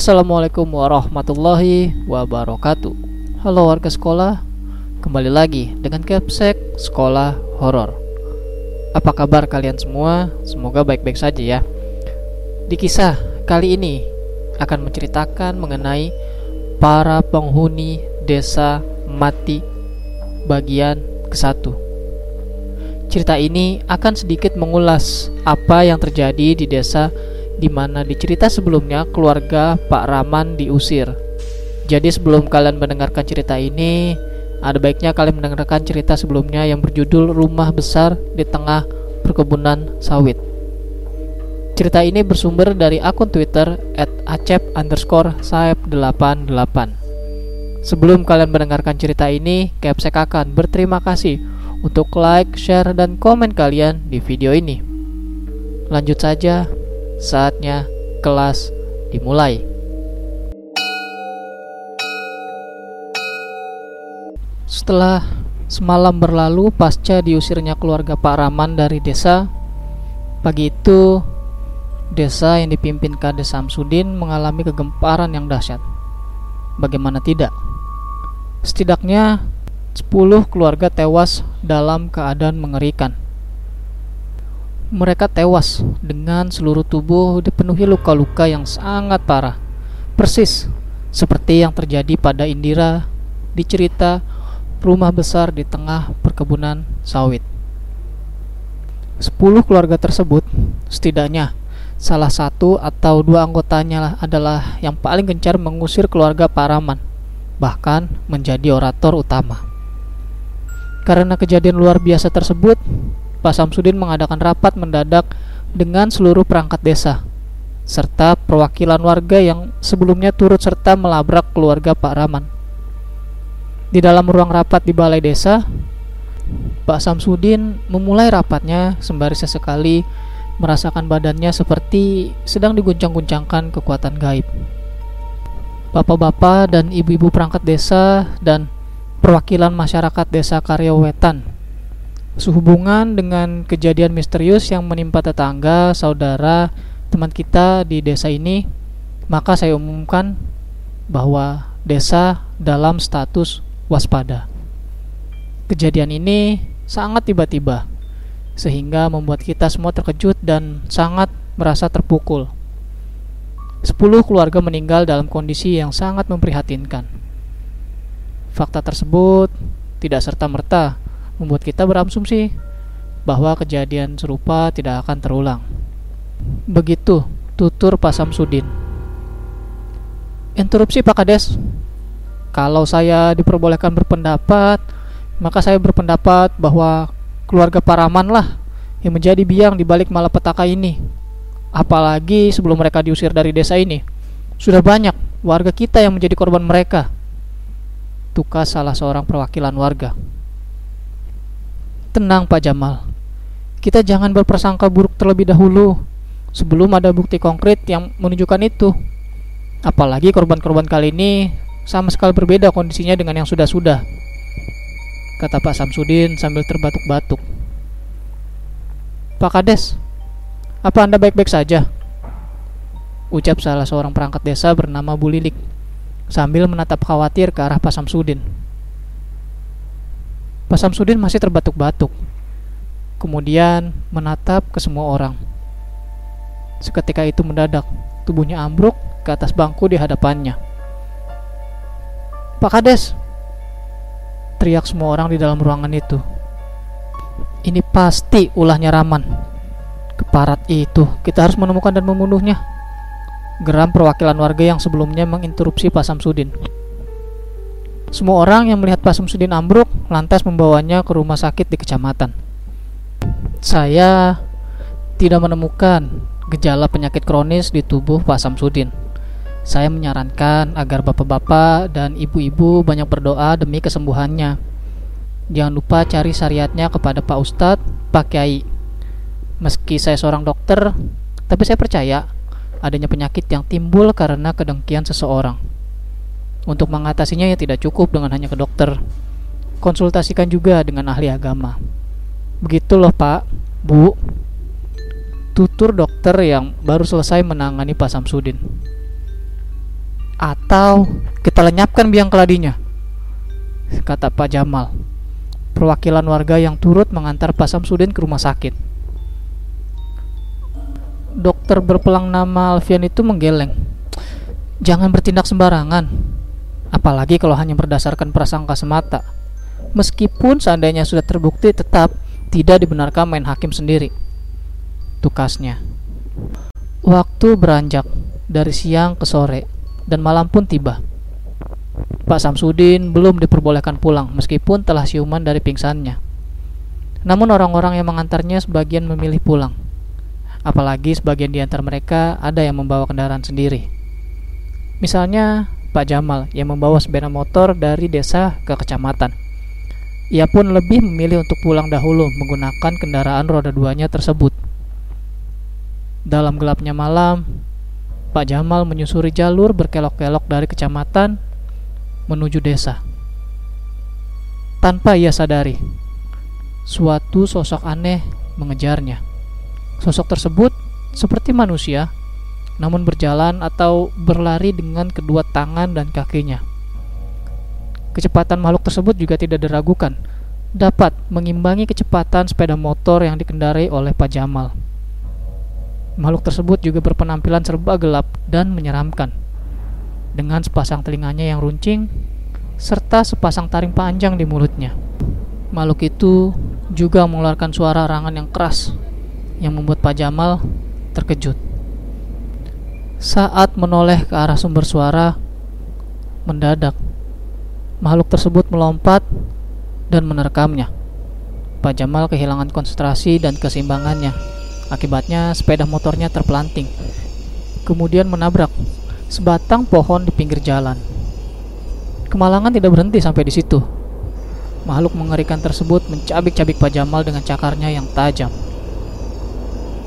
Assalamualaikum warahmatullahi wabarakatuh. Halo warga sekolah Kembali lagi dengan Capsek Sekolah Horor. Apa kabar kalian semua? Semoga baik-baik saja ya. Di kisah kali ini akan menceritakan mengenai para penghuni desa mati bagian ke-1 Cerita ini akan sedikit mengulas apa yang terjadi di desa di mana di cerita sebelumnya keluarga Pak Raman diusir. Jadi sebelum kalian mendengarkan cerita ini, ada baiknya kalian mendengarkan cerita sebelumnya yang berjudul Rumah Besar di Tengah Perkebunan Sawit. Cerita ini bersumber dari akun Twitter @acep underscore saep88. Sebelum kalian mendengarkan cerita ini, Capsek akan berterima kasih untuk like, share, dan komen kalian di video ini. Lanjut saja, Saatnya kelas dimulai. Setelah semalam berlalu pasca diusirnya keluarga Pak Raman dari desa, pagi itu desa yang dipimpin Kades Samsudin mengalami kegemparan yang dahsyat. Bagaimana tidak? Setidaknya 10 keluarga tewas dalam keadaan mengerikan mereka tewas dengan seluruh tubuh dipenuhi luka-luka yang sangat parah. Persis seperti yang terjadi pada Indira di cerita rumah besar di tengah perkebunan sawit. Sepuluh keluarga tersebut, setidaknya salah satu atau dua anggotanya adalah yang paling gencar mengusir keluarga Paraman, bahkan menjadi orator utama. Karena kejadian luar biasa tersebut, Pak Samsudin mengadakan rapat mendadak dengan seluruh perangkat desa serta perwakilan warga yang sebelumnya turut serta melabrak keluarga Pak Raman. Di dalam ruang rapat di balai desa, Pak Samsudin memulai rapatnya sembari sesekali merasakan badannya seperti sedang diguncang-guncangkan kekuatan gaib. Bapak-bapak dan ibu-ibu perangkat desa dan perwakilan masyarakat desa Karyawetan sehubungan dengan kejadian misterius yang menimpa tetangga, saudara, teman kita di desa ini, maka saya umumkan bahwa desa dalam status waspada. Kejadian ini sangat tiba-tiba, sehingga membuat kita semua terkejut dan sangat merasa terpukul. Sepuluh keluarga meninggal dalam kondisi yang sangat memprihatinkan. Fakta tersebut tidak serta-merta membuat kita berasumsi bahwa kejadian serupa tidak akan terulang. Begitu tutur Pak Samsudin. Interupsi Pak Kades. Kalau saya diperbolehkan berpendapat, maka saya berpendapat bahwa keluarga Paraman lah yang menjadi biang di balik malapetaka ini. Apalagi sebelum mereka diusir dari desa ini. Sudah banyak warga kita yang menjadi korban mereka. Tukas salah seorang perwakilan warga. Tenang Pak Jamal. Kita jangan berprasangka buruk terlebih dahulu sebelum ada bukti konkret yang menunjukkan itu. Apalagi korban-korban kali ini sama sekali berbeda kondisinya dengan yang sudah-sudah. Kata Pak Samsudin sambil terbatuk-batuk. Pak Kades, apa Anda baik-baik saja? Ucap salah seorang perangkat desa bernama Bu Lilik sambil menatap khawatir ke arah Pak Samsudin. Pak Samsudin masih terbatuk-batuk. Kemudian menatap ke semua orang. Seketika itu mendadak, tubuhnya ambruk ke atas bangku di hadapannya. Pak Kades! Teriak semua orang di dalam ruangan itu. Ini pasti ulahnya Raman. Keparat itu, kita harus menemukan dan membunuhnya. Geram perwakilan warga yang sebelumnya menginterupsi Pak Samsudin. Semua orang yang melihat Pak Samsudin ambruk lantas membawanya ke rumah sakit di kecamatan. Saya tidak menemukan gejala penyakit kronis di tubuh Pak Samsudin. Saya menyarankan agar bapak-bapak dan ibu-ibu banyak berdoa demi kesembuhannya. Jangan lupa cari syariatnya kepada Pak Ustadz, Pak Kiai. Meski saya seorang dokter, tapi saya percaya adanya penyakit yang timbul karena kedengkian seseorang. Untuk mengatasinya ya tidak cukup dengan hanya ke dokter. Konsultasikan juga dengan ahli agama. Begitu loh Pak, Bu. Tutur dokter yang baru selesai menangani Pak Samsudin. Atau kita lenyapkan biang keladinya, kata Pak Jamal, perwakilan warga yang turut mengantar Pak Samsudin ke rumah sakit. Dokter berpelang nama Alfian itu menggeleng. Jangan bertindak sembarangan, apalagi kalau hanya berdasarkan prasangka semata. Meskipun seandainya sudah terbukti tetap tidak dibenarkan main hakim sendiri. Tukasnya. Waktu beranjak dari siang ke sore dan malam pun tiba. Pak Samsudin belum diperbolehkan pulang meskipun telah siuman dari pingsannya. Namun orang-orang yang mengantarnya sebagian memilih pulang. Apalagi sebagian di antara mereka ada yang membawa kendaraan sendiri. Misalnya Pak Jamal yang membawa sepeda motor dari desa ke kecamatan. Ia pun lebih memilih untuk pulang dahulu menggunakan kendaraan roda duanya tersebut. Dalam gelapnya malam, Pak Jamal menyusuri jalur berkelok-kelok dari kecamatan menuju desa. Tanpa ia sadari, suatu sosok aneh mengejarnya. Sosok tersebut seperti manusia namun berjalan atau berlari dengan kedua tangan dan kakinya. Kecepatan makhluk tersebut juga tidak diragukan, dapat mengimbangi kecepatan sepeda motor yang dikendarai oleh Pak Jamal. Makhluk tersebut juga berpenampilan serba gelap dan menyeramkan, dengan sepasang telinganya yang runcing serta sepasang taring panjang di mulutnya. Makhluk itu juga mengeluarkan suara rangan yang keras yang membuat Pak Jamal terkejut. Saat menoleh ke arah sumber suara, mendadak makhluk tersebut melompat dan menerkamnya. Pak Jamal kehilangan konsentrasi dan keseimbangannya. Akibatnya sepeda motornya terpelanting. Kemudian menabrak sebatang pohon di pinggir jalan. Kemalangan tidak berhenti sampai di situ. Makhluk mengerikan tersebut mencabik-cabik Pak Jamal dengan cakarnya yang tajam.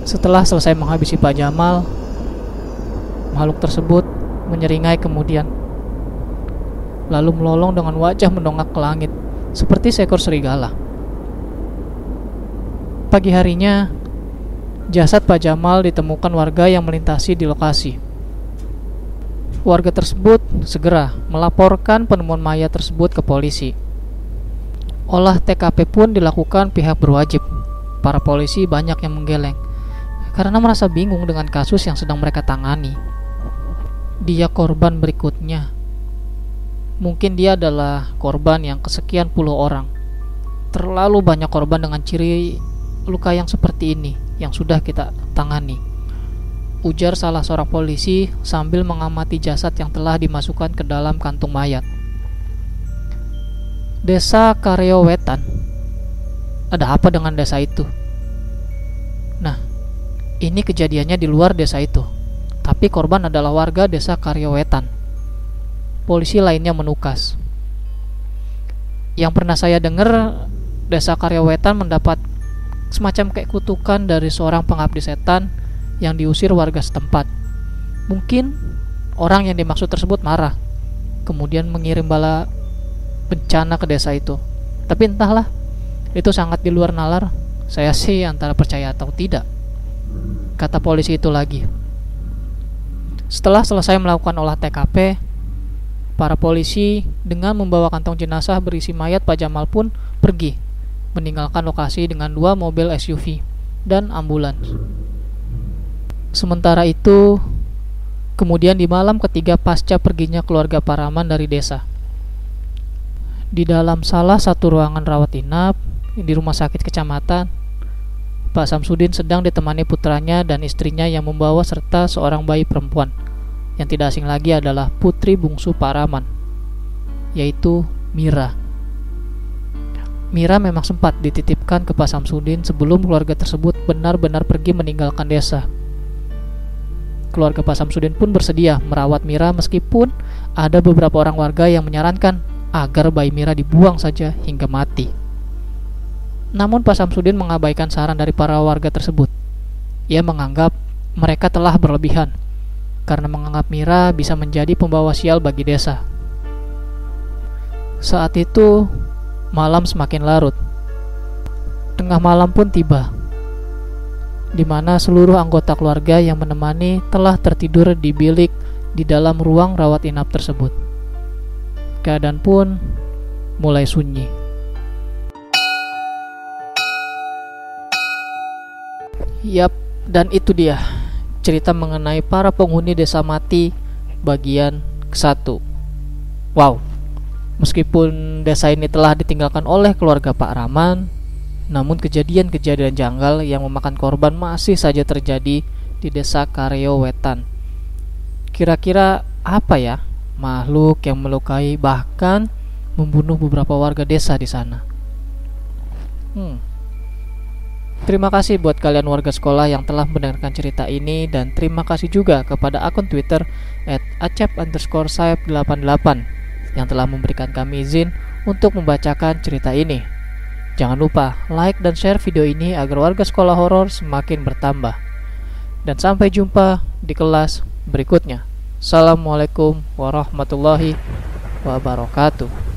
Setelah selesai menghabisi Pak Jamal, Makhluk tersebut menyeringai kemudian, lalu melolong dengan wajah mendongak ke langit, seperti seekor serigala. Pagi harinya, jasad Pak Jamal ditemukan warga yang melintasi di lokasi. Warga tersebut segera melaporkan penemuan mayat tersebut ke polisi. Olah TKP pun dilakukan pihak berwajib. Para polisi banyak yang menggeleng karena merasa bingung dengan kasus yang sedang mereka tangani dia korban berikutnya. Mungkin dia adalah korban yang kesekian puluh orang. Terlalu banyak korban dengan ciri luka yang seperti ini yang sudah kita tangani. Ujar salah seorang polisi sambil mengamati jasad yang telah dimasukkan ke dalam kantung mayat. Desa Karyo Wetan. Ada apa dengan desa itu? Nah, ini kejadiannya di luar desa itu tapi korban adalah warga desa Karyawetan. Polisi lainnya menukas. Yang pernah saya dengar, desa Karyawetan mendapat semacam kayak kutukan dari seorang pengabdi setan yang diusir warga setempat. Mungkin orang yang dimaksud tersebut marah, kemudian mengirim bala bencana ke desa itu. Tapi entahlah, itu sangat di luar nalar. Saya sih antara percaya atau tidak. Kata polisi itu lagi. Setelah selesai melakukan olah TKP, para polisi dengan membawa kantong jenazah berisi mayat Pak Jamal pun pergi, meninggalkan lokasi dengan dua mobil SUV dan ambulans. Sementara itu, kemudian di malam ketiga pasca perginya keluarga Paraman dari desa. Di dalam salah satu ruangan rawat inap di rumah sakit kecamatan, Pak Samsudin sedang ditemani putranya dan istrinya yang membawa serta seorang bayi perempuan yang tidak asing lagi adalah putri bungsu Paraman, yaitu Mira. Mira memang sempat dititipkan ke Pak Samsudin sebelum keluarga tersebut benar-benar pergi meninggalkan desa. Keluarga Pak Samsudin pun bersedia merawat Mira meskipun ada beberapa orang warga yang menyarankan agar bayi Mira dibuang saja hingga mati. Namun Pak Samsudin mengabaikan saran dari para warga tersebut. Ia menganggap mereka telah berlebihan karena menganggap Mira bisa menjadi pembawa sial bagi desa. Saat itu, malam semakin larut. Tengah malam pun tiba, di mana seluruh anggota keluarga yang menemani telah tertidur di bilik di dalam ruang rawat inap tersebut. Keadaan pun mulai sunyi. Yap, dan itu dia cerita mengenai para penghuni desa mati bagian ke-1. Wow. Meskipun desa ini telah ditinggalkan oleh keluarga Pak Raman, namun kejadian-kejadian janggal yang memakan korban masih saja terjadi di desa Karyo Wetan. Kira-kira apa ya makhluk yang melukai bahkan membunuh beberapa warga desa di sana? Hmm, Terima kasih buat kalian warga sekolah yang telah mendengarkan cerita ini dan terima kasih juga kepada akun Twitter at acep underscore 88 yang telah memberikan kami izin untuk membacakan cerita ini. Jangan lupa like dan share video ini agar warga sekolah horor semakin bertambah. Dan sampai jumpa di kelas berikutnya. Assalamualaikum warahmatullahi wabarakatuh.